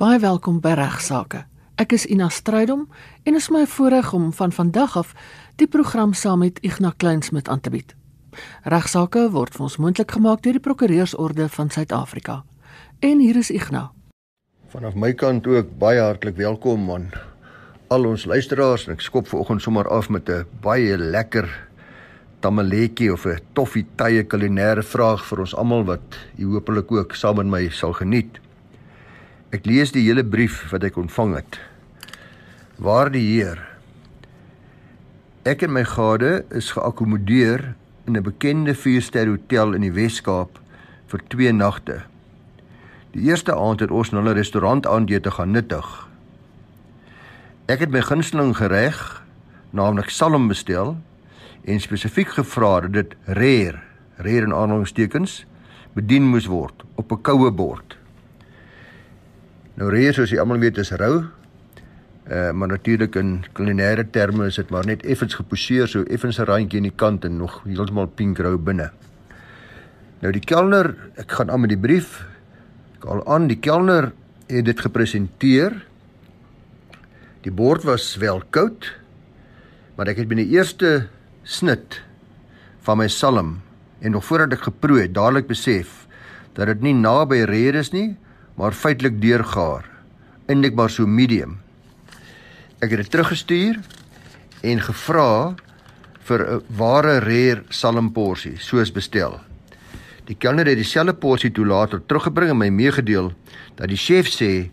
Baie welkom by Regsake. Ek is Ina Strydom en is my voorreg om van vandag af die program saam met Ignas Kleinsmid aan te bied. Regsake word vir ons moontlik gemaak deur die Prokureursorde van Suid-Afrika. En hier is Ignas. Vanaf my kant ook baie hartlik welkom aan al ons luisteraars. Ek skop vanoggend sommer af met 'n baie lekker tamaletjie of 'n toffie tye kulinaire vraag vir ons almal wat u hopelik ook saam met my sal geniet. Ek lees die hele brief wat ek ontvang het. Waarde Heer, ek en my gade is geakkommodeer in 'n bekende vierster hotel in die Wes-Kaap vir 2 nagte. Die eerste aand het ons na 'n restaurant aandete gaan nuttig. Ek het my gunsteling gereg, naamlik salm bestel en spesifiek gevra dat dit rare, rare in aanhalingstekens bedien moes word op 'n koue bord. Nou rare soos jy almal weet is rou. Uh, maar natuurlik in kulinaire terme is dit maar net effens geposeer so effens 'n randjie aan die kant en nog heeltemal pink rou binne. Nou die kelner, ek gaan aan met die brief. Ek al aan die kelner het dit gepresenteer. Die bord was wel koud, maar ek het binne eerste snit van my salm en nog voordat ek geproe het, dadelik besef dat dit nie naby rare is nie, maar feitelik deurgaar. Eindelik maar so medium. Ek het dit teruggestuur en gevra vir 'n ware rare salmporsie soos bestel. Die kelner het dieselfde porsie toe later teruggebring en my meegedeel dat die chef sê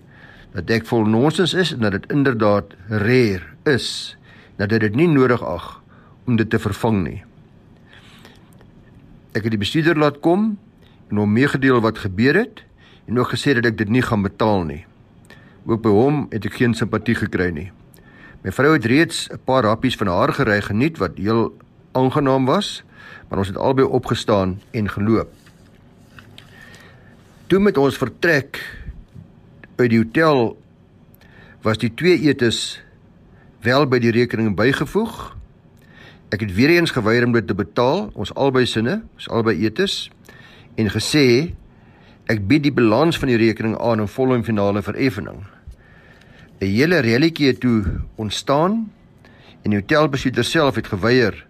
dat ek vol nonsens is en dat dit inderdaad rare is. Dat dit nie nodig ag om dit te vervang nie. Ek het die bestuurder laat kom en hom meegedeel wat gebeur het en ook gesê dat ek dit nie gaan betaal nie. Ook by hom het ek geen simpatie gekry nie. My vrou het reeds 'n paar happies van haar gereg geniet wat heel aangenaam was, maar ons het albei opgestaan en geloop. Toe met ons vertrek by die hotel was die twee etes wel by die rekening bygevoeg Ek het weer eens geweier om dit te betaal, ons albei sinne, ons albei etes en gesê ek bied die balans van die rekening aan in volle en finale vereffening. 'n Hele relletjie toe ontstaan en die hotelbestuurder self het geweier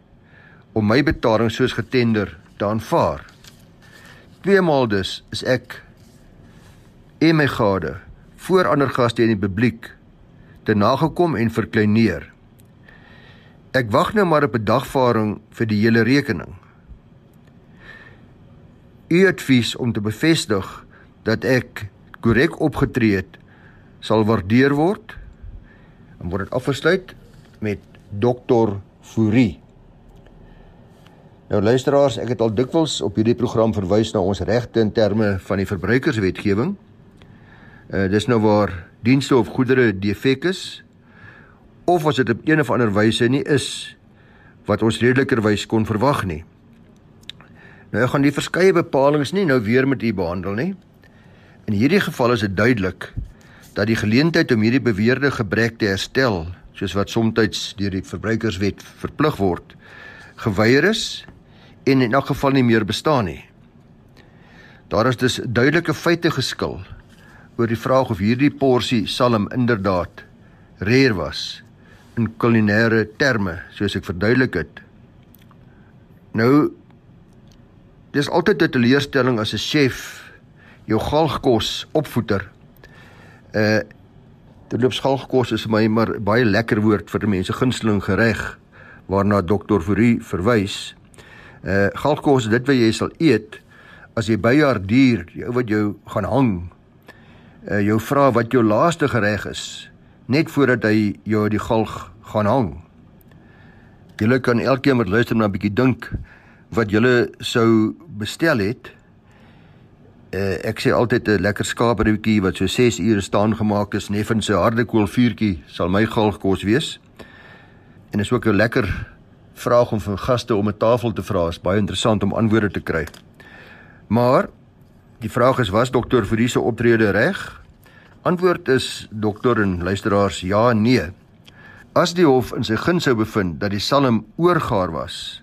om my betaling soos getender te aanvaar. Tweemaal dus is ek en my gade voor ander gaste in die publiek te nagekom en verkleineer. Ek wag nou maar op 'n dagvaarding vir die hele rekening. U advies om te bevestig dat ek korrek opgetree het sal waardeer word. En word dit afgesluit met dokter Fourie. Nou luisteraars, ek het al dikwels op hierdie program verwys na ons regte in terme van die verbruikerswetgewing. Uh dis nou waar dienste of goedere defek is of as dit op een of ander wyse nie is wat ons redelikerwys kon verwag nie. Nou ek gaan die verskeie bepalinge nie nou weer met u behandel nie. In hierdie geval is dit duidelik dat die geleentheid om hierdie beweerde gebrek te herstel, soos wat soms deur die verbruikerswet verplig word, geweier is en in elk geval nie meer bestaan nie. Daar is dus duidelike feite geskil oor die vraag of hierdie porsie salm inderdaad rare was in kulinaire terme soos ek verduidelik het. Nou dis altyd 'n teleurstelling as 'n chef jou galgkos opvoeter. Uh dit loop galgkos is my maar baie lekker woord vir mense gunsteling gereg waarna dokter Fourie verwys. Uh galgkos is dit wat jy sal eet as jy by jou dier, die ou wat jou gaan hang. Uh jou vra wat jou laaste gereg is net voordat hy jou die galg gaan hang. Julle kan elkeen wat luister na 'n bietjie dink wat julle sou bestel het. Uh, ek sê altyd 'n lekker skaapbroodjie wat so 6 ure staan gemaak is, neffens 'n harde koolvuurtjie sal my galg kos wees. En is ook 'n lekker vraag om van gaste om 'n tafel te vra. Is baie interessant om antwoorde te kry. Maar die vraag is was dokter vir hierdie optrede reg? Antwoord is dokter en luisteraars ja en nee. As die hof in sy gun sou bevind dat die salm oorgaar was,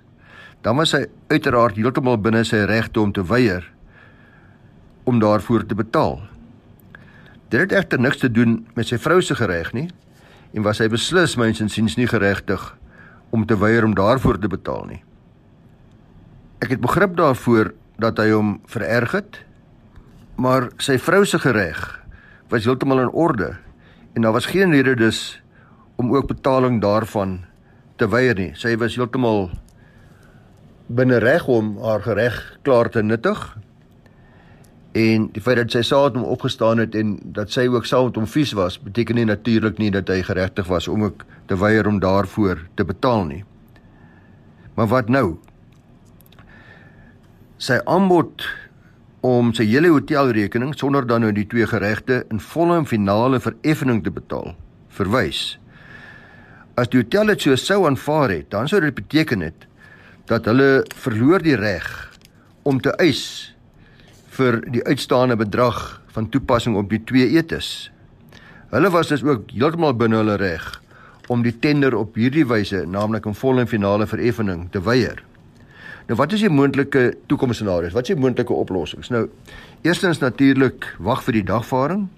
dan was hy uiteraard heeltemal binne sy regte om te weier om daarvoor te betaal. Dit het egter niks te doen met sy vrou se gereg nie en was hy beslis myns insiens nie geregtig om te weier om daarvoor te betaal nie. Ek het begrip daarvoor dat hy hom vererg het, maar sy vrou se gereg was heeltemal in orde en daar was geen rede dus om ook betaling daarvan te weier nie. Sy was heeltemal binne reg om haar gereg klaar te nuttig. En die feit dat sy saam met hom opgestaan het en dat sy ook saam met hom vies was, beteken nie natuurlik nie dat hy geregtig was om ook te weier om daarvoor te betaal nie. Maar wat nou? Sy aanbod om sy hele hotelrekening sonder dan nou die twee geregte in volle en finale vereffening te betaal, verwys. As die hotel dit so sou aanvaar het, dan sou dit beteken het dat hulle verloor die reg om te eis vir die uitstaande bedrag van toepassing op die twee etes. Hulle was dus ook heeltemal binne hulle reg om die tender op hierdie wyse, naamlik 'n volle en finale vereffening, te weier. Nou wat is die moontlike toekomsscenario's? Wat is die moontlike oplossings? Nou, eerstens natuurlik wag vir die dagvaarding.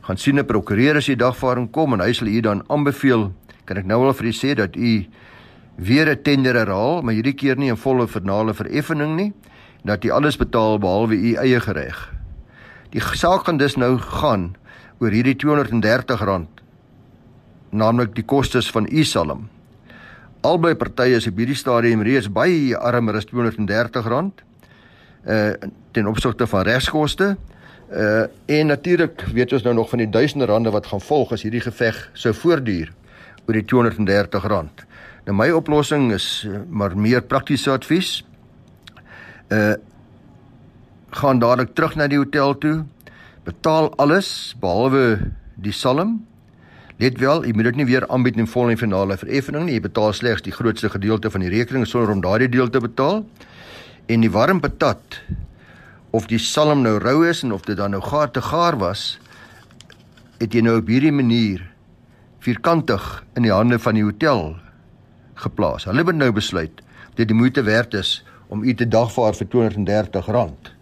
Gaan sien 'n prokureur as die dagvaarding kom en hy sal u dan aanbeveel, kan ek nou al vir u sê dat u weer 'n tender herhaal, maar hierdie keer nie 'n volle finale vereffening nie, dat u alles betaal behalwe u eie gereg. Die saak gaan dus nou gaan oor hierdie R230, naamlik die kostes van u salm. Albei partye is op hierdie stadium reeds baie armer as R230 uh ten opsigte van regskoste. Uh en natuurlik weet ons nou nog van die duisende rande wat gaan volg as hierdie geveg sou voortduur oor die R230. Nou my oplossing is uh, maar meer praktiese advies. Uh gaan dadelik terug na die hotel toe. Betaal alles behalwe die salm Let wel, jy moet dit nie weer aanbied in vol en finale vereffening nie. Jy betaal slegs die grootste gedeelte van die rekening sonder om daardie deel te betaal. En die warm patat of die salm nou rou is en of dit dan nou gaar te gaar was, het jy nou op hierdie manier vierkantig in die hande van die hotel geplaas. Hulle het nou besluit dit moeite werd is om u te dagvaar vir R230.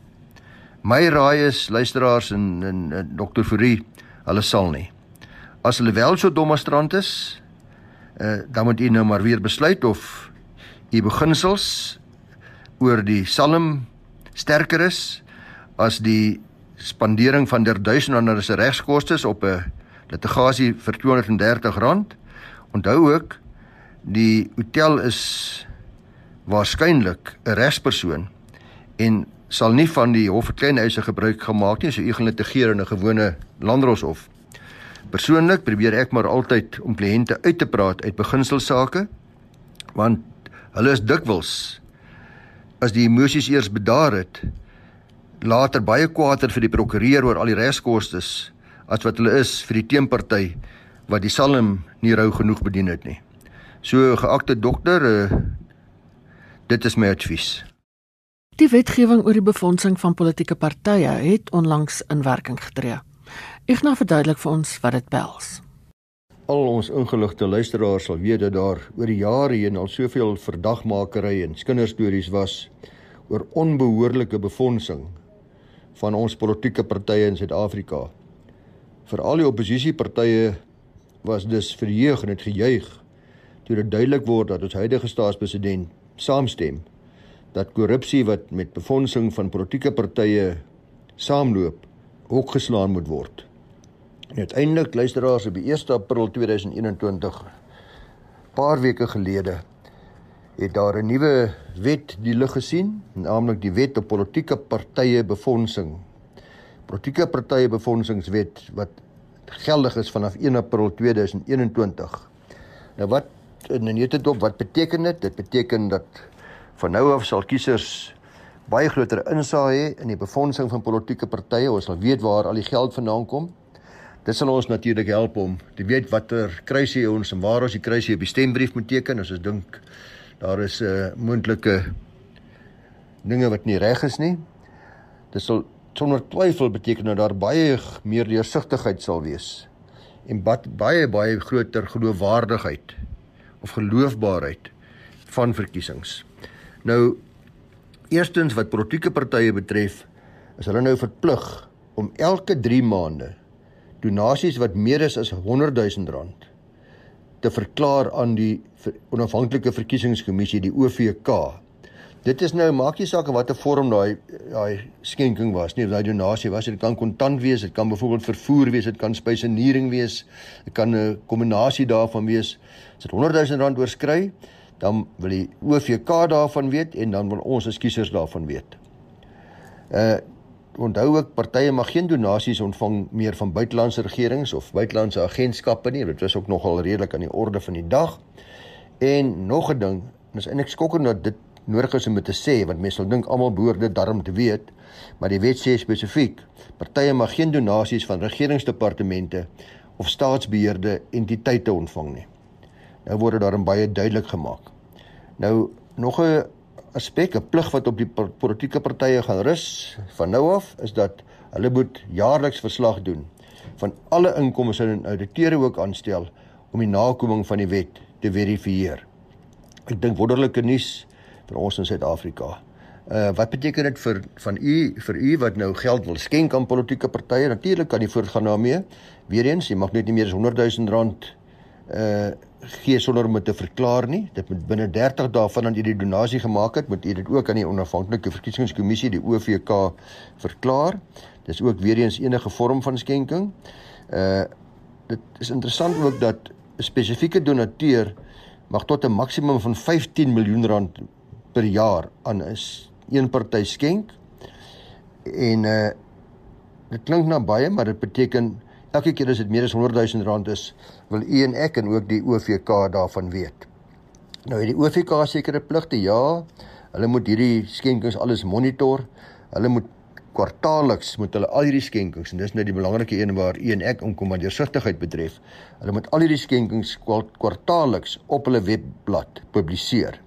My raai is luisteraars en, en, en Dr. Fourie, hulle sal nie as hulle wel so dommestrand is, uh, dan moet u nou maar weer besluit of u beginsels oor die salm sterker is as die spandering van der duisende se regskoste op 'n litigasie vir R230. Onthou ook die hotel is waarskynlik 'n regspersoon en sal nie van die hof vir klein eise gebruik gemaak nie so u gaan litigeer in 'n gewone landdroshof. Persoonlik probeer ek maar altyd om kliënte uit te praat uit beginselsake want hulle is dikwels as die emosies eers bedaar het later baie kwaader vir die prokureur oor al die regskoste as wat hulle is vir die teenparty wat die salm nie rou genoeg bedien het nie. So geagte dokter, uh, dit is my advies. Die wetgewing oor die befondsing van politieke partye het onlangs in werking getree. Ek nou verduidelik vir ons wat dit behels. Al ons ingeligte luisteraars sal weet dat daar oor die jare heen al soveel verdagmakery en kinderstories was oor onbehoorlike befondsing van ons politieke partye in Suid-Afrika. Vir al die oppositiepartye was dus verheug en dit gejuig toe dit duidelik word dat ons huidige staatspresident saamstem dat korrupsie wat met befondsing van politieke partye saamloop, ook geslaan moet word. En uiteindelik luisteraars op die 1 April 2021 paar weke gelede het daar 'n nuwe wet die lig gesien, naamlik die wet op politieke partye befondsing. Politieke partye befondsingswet wat geldig is vanaf 1 April 2021. Nou wat en net dit op wat beteken dit? Dit beteken dat van nou af sal kiesers baie groter insaag hê in die befondsing van politieke partye. Ons sal weet waar al die geld vandaan kom. Dit sal ons natuurlik help om te weet watter kruisie ons en waar ons die kruisie op die stembrief moet teken ons dink daar is 'n uh, eh, moontlike dinge wat nie reg is nie. Dit sal sonder twyfel beteken dat daar baie meer deursigtigheid sal wees en baie baie groter geloofwaardigheid of geloofbaarheid van verkiesings. Nou eerstens wat politieke partye betref, is hulle nou verplig om elke 3 maande donasies wat meer is as 100 000 rand te verklaar aan die onafhanklike verkiesingskommissie die OVK. Dit is nou maak nie saak watter vorm daai daai skenking was nie, of daai donasie was, dit kan kontant wees, dit kan byvoorbeeld vervoer wees, dit kan spyseniering wees, dit kan 'n kombinasie daarvan wees. As dit 100 000 rand oorskry, dan wil die OVK daarvan weet en dan wil ons as kiesers daarvan weet. Uh onthou ook partye mag geen donasies ontvang meer van buitelandse regerings of buitelandse agentskappe nie. Dit was ook nogal redelik aan die orde van die dag. En nog 'n ding, dis eintlik skokkend dat dit nodig is om te sê want mense sal dink almal behoort dit darm te weet, maar die wet sê spesifiek: partye mag geen donasies van regeringsdepartemente of staatsbeheerde entiteite ontvang nie. Nou word dit daarin baie duidelik gemaak. Nou nog 'n aspek, 'n plig wat op die politieke partye gaan rus van nou af is dat hulle moet jaarliks verslag doen van alle inkomste en ouditeure ook aanstel om die nakoming van die wet te verifieer. Ek dink wonderlike nuus vir ons in Suid-Afrika. Uh wat beteken dit vir van u vir u wat nou geld wil skenk aan politieke partye? Natuurlik kan jy voortgaan daarmee. Weereens, jy mag net nie meer as 100 000 rand uh gee sonder om dit te verklaar nie. Dit moet binne 30 dae vandat jy die donasie gemaak het, moet jy dit ook aan die onafhanklike verkiesingskommissie, die OVK, verklaar. Dis ook weer eens enige vorm van skenking. Uh dit is interessant ook dat 'n spesifieke donateur mag tot 'n maksimum van 15 miljoen rand per jaar aan 'n een party skenk. En uh dit klink na baie, maar dit beteken elke keer as dit meer as 100 000 rand is, wil u en ek en ook die OVK daarvan weet. Nou het die OVK sekere pligte, ja. Hulle moet hierdie skenkings alles monitor. Hulle moet kwartaalliks moet hulle al hierdie skenkings en dis nou die belangrike een waar u en ek omkom wat deursigtigheid betref. Hulle moet al hierdie skenkings kwartaalliks op hulle webblad publiseer.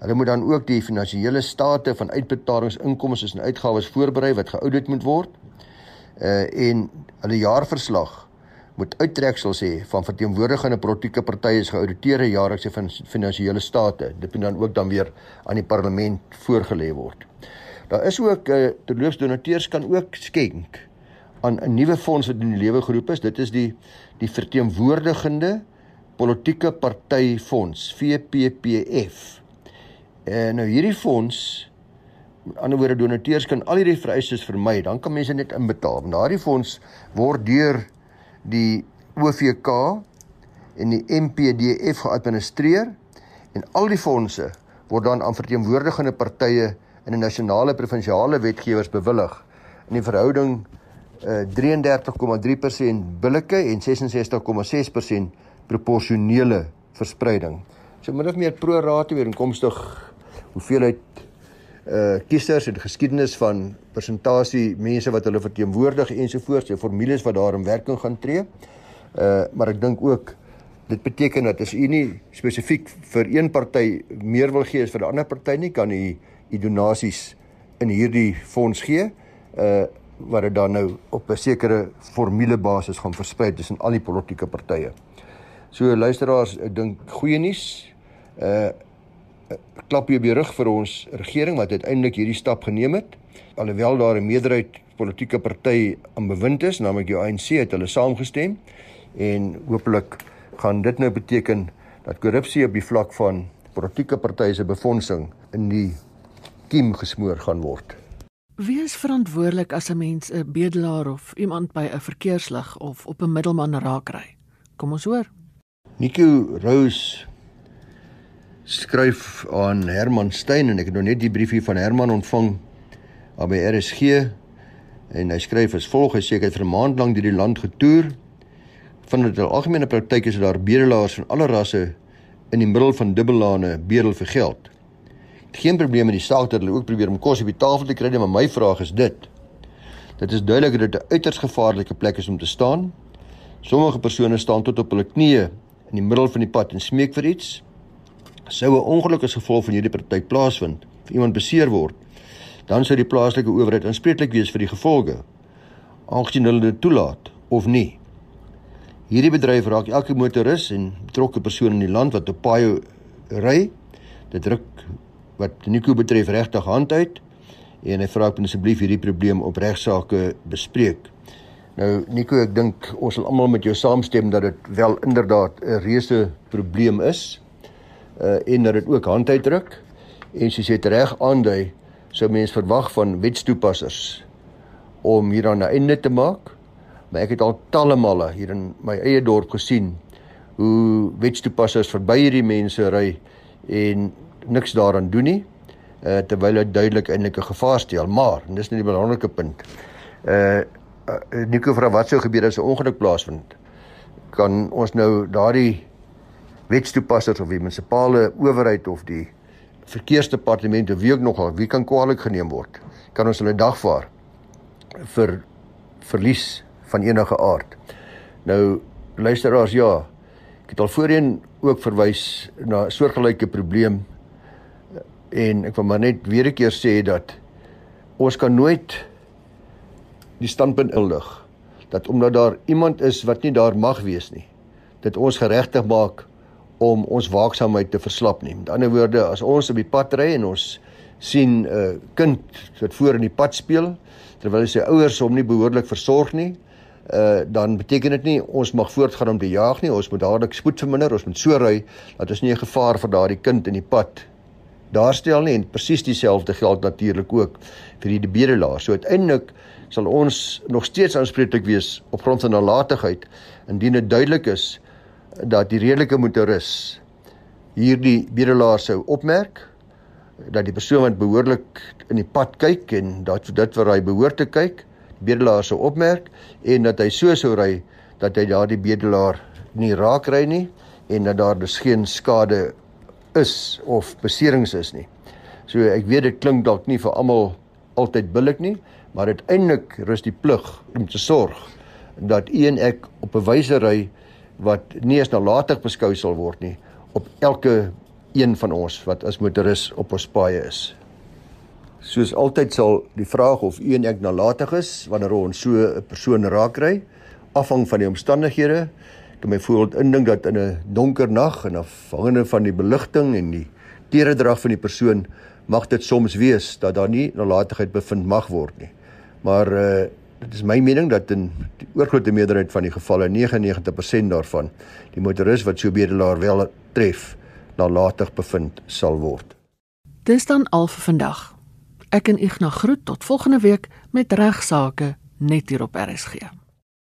Hulle moet dan ook die finansiële state van uitbetalings, inkomste en uitgawes voorberei wat geaudit moet word. Uh en hulle jaarverslag moet uittreksels hê van verteenwoordigende politieke partye se geauditeerde jaarlikse finansiële state. Dit moet dan ook dan weer aan die parlement voorgelê word. Daar is ook uh, eh, terloops donateurs kan ook skenk aan 'n nuwe fonds wat in die lewe geroep is. Dit is die die verteenwoordigende politieke party fonds, VPPF. En nou hierdie fonds met ander woorde donateurs kan al hierdie vereistes vermy, dan kan mense net inbetaal. Daardie fonds word deur die OVK en die MPDF geadministreer en al die fondse word dan aan verteenwoordigende partye in die nasionale provinsiale wetgewers bewillig in die verhouding uh, 33,3% billike en 66,6% proporsionele verspreiding. So min of meer pro rata weer inkomstig hoeveelheid uh kiesers en geskiedenis van persentasie mense wat hulle verteenwoordig ensovoorts, die formules wat daar in werking gaan tree. Uh maar ek dink ook dit beteken dat as u nie spesifiek vir een party meer wil gee as vir 'n ander party nie, kan u u donasies in hierdie fonds gee. Uh wat dit dan nou op 'n sekere formule basis gaan versprei tussen al die politieke partye. So luisteraars, ek dink goeie nuus. Uh klap hier op die rug vir ons regering wat uiteindelik hierdie stap geneem het. Alhoewel daar 'n meerderheid politieke party aan bewind is, naamlik die ANC, het hulle saamgestem en hopelik gaan dit nou beteken dat korrupsie op die vlak van politieke partye se befondsing in die kiem gesmoor gaan word. Wie is verantwoordelik as 'n mens 'n bedelaar of iemand by 'n verkeerslig of op 'n middelman raakry? Kom ons hoor. Nico Rose skryf aan Herman Stein en ek het nou net die briefie van Herman ontvang by RSG en hy skryf as volg hy sê ek het vir 'n maand lank deur die land getoer van dit algemene praktyk is daar bedelaars van alle rasse in die middel van dubbellane bedel vir geld. Geen probleem met die saak dat hulle ook probeer om kos op die tafel te kry, maar my vraag is dit. Dit is duidelik dat dit 'n uiters gevaarlike plek is om te staan. Sommige persone staan tot op hulle knieë in die middel van die pad en smeek vir iets sou 'n ongeluk as gevolg van hierdie praktyk plaasvind, of iemand beseer word, dan sou die plaaslike owerheid aanspreeklik wees vir die gevolge, aangesien hulle dit toelaat of nie. Hierdie bedryf raak elke motoris en betrokke persoon in die land wat op paai ry. Dit druk wat Nico betref regtig hand uit en hy vra ek asseblief hierdie probleem op regsaake bespreek. Nou Nico, ek dink ons sal almal met jou saamstem dat dit wel inderdaad 'n reuse probleem is. Uh en dat dit ook hand uitdruk. En soos jy dit reg aandui, sou mens verwag van wetstoepassers om hieraan 'n einde te maak. Maar ek het al talle male hier in my eie dorp gesien hoe wetstoepassers verby hierdie mense ry en niks daaraan doen nie. Uh terwyl dit duidelik eintlik 'n gevaar stel, maar dis nie die belangrike punt. Uh, Nico vra wat sou gebeur as 'n ongeluk plaasvind? Kan ons nou daardie wetstoepassers of die munisipale owerheid of die verkeersdepartement of wie ook nogal wie kan kwaliek geneem word? Kan ons hulle dagvaar vir verlies van enige aard? Nou luisteraars ja, ek het al voorheen ook verwys na soortgelyke probleem en ek wil maar net weer 'n keer sê dat ons kan nooit die standpunt inlig dat omdat daar iemand is wat nie daar mag wees nie, dit ons geregtig maak om ons waaksaamheid te verslap nie. Met ander woorde, as ons op die pad ry en ons sien 'n uh, kind wat voor in die pad speel terwyl sy ouers hom nie behoorlik versorg nie, uh dan beteken dit nie ons mag voortgaan om te jaag nie. Ons moet dadelik spoed verminder. Ons moet so ry dat ons nie 'n gevaar vir daardie kind in die pad daarstel nie en presies dieselfde geld natuurlik ook vir die bedelaar. So uiteindelik sal ons nog steeds aanspreeklik wees op grond van nalatigheid indien dit duidelik is dat die redelike motoris hierdie bedelaar sou opmerk dat die persoon wat behoorlik in die pad kyk en dat dit wat hy behoort te kyk, bedelaar sou opmerk en dat hy so sou ry dat hy daardie bedelaar nie raak ry nie en dat daar dus geen skade is of beserings is nie. So ek weet dit klink dalk nie vir almal altyd billik nie, maar uiteindelik rus die plig om te sorg dat u en ek op 'n wyse ry wat nie eens nalatig beskou sal word nie op elke een van ons wat as motoris op ons paaie is. Soos altyd sal die vraag of u en ek nalatig is wanneer ons so 'n persoon raakry afhang van die omstandighede kan my voorbeeld indink dat in 'n donker nag en afhangende van die beligting en die teredrag van die persoon mag dit soms wees dat daar nie nalatigheid bevind mag word nie. Maar uh dit is my mening dat in die oorgrootste meerderheid van die gevalle 99% daarvan die motoris wat so bedelaar wel tref nalatig bevind sal word. Dis dan al vir vandag. Ek en Ignas groet tot volgende week met regsaake net hier op RSG.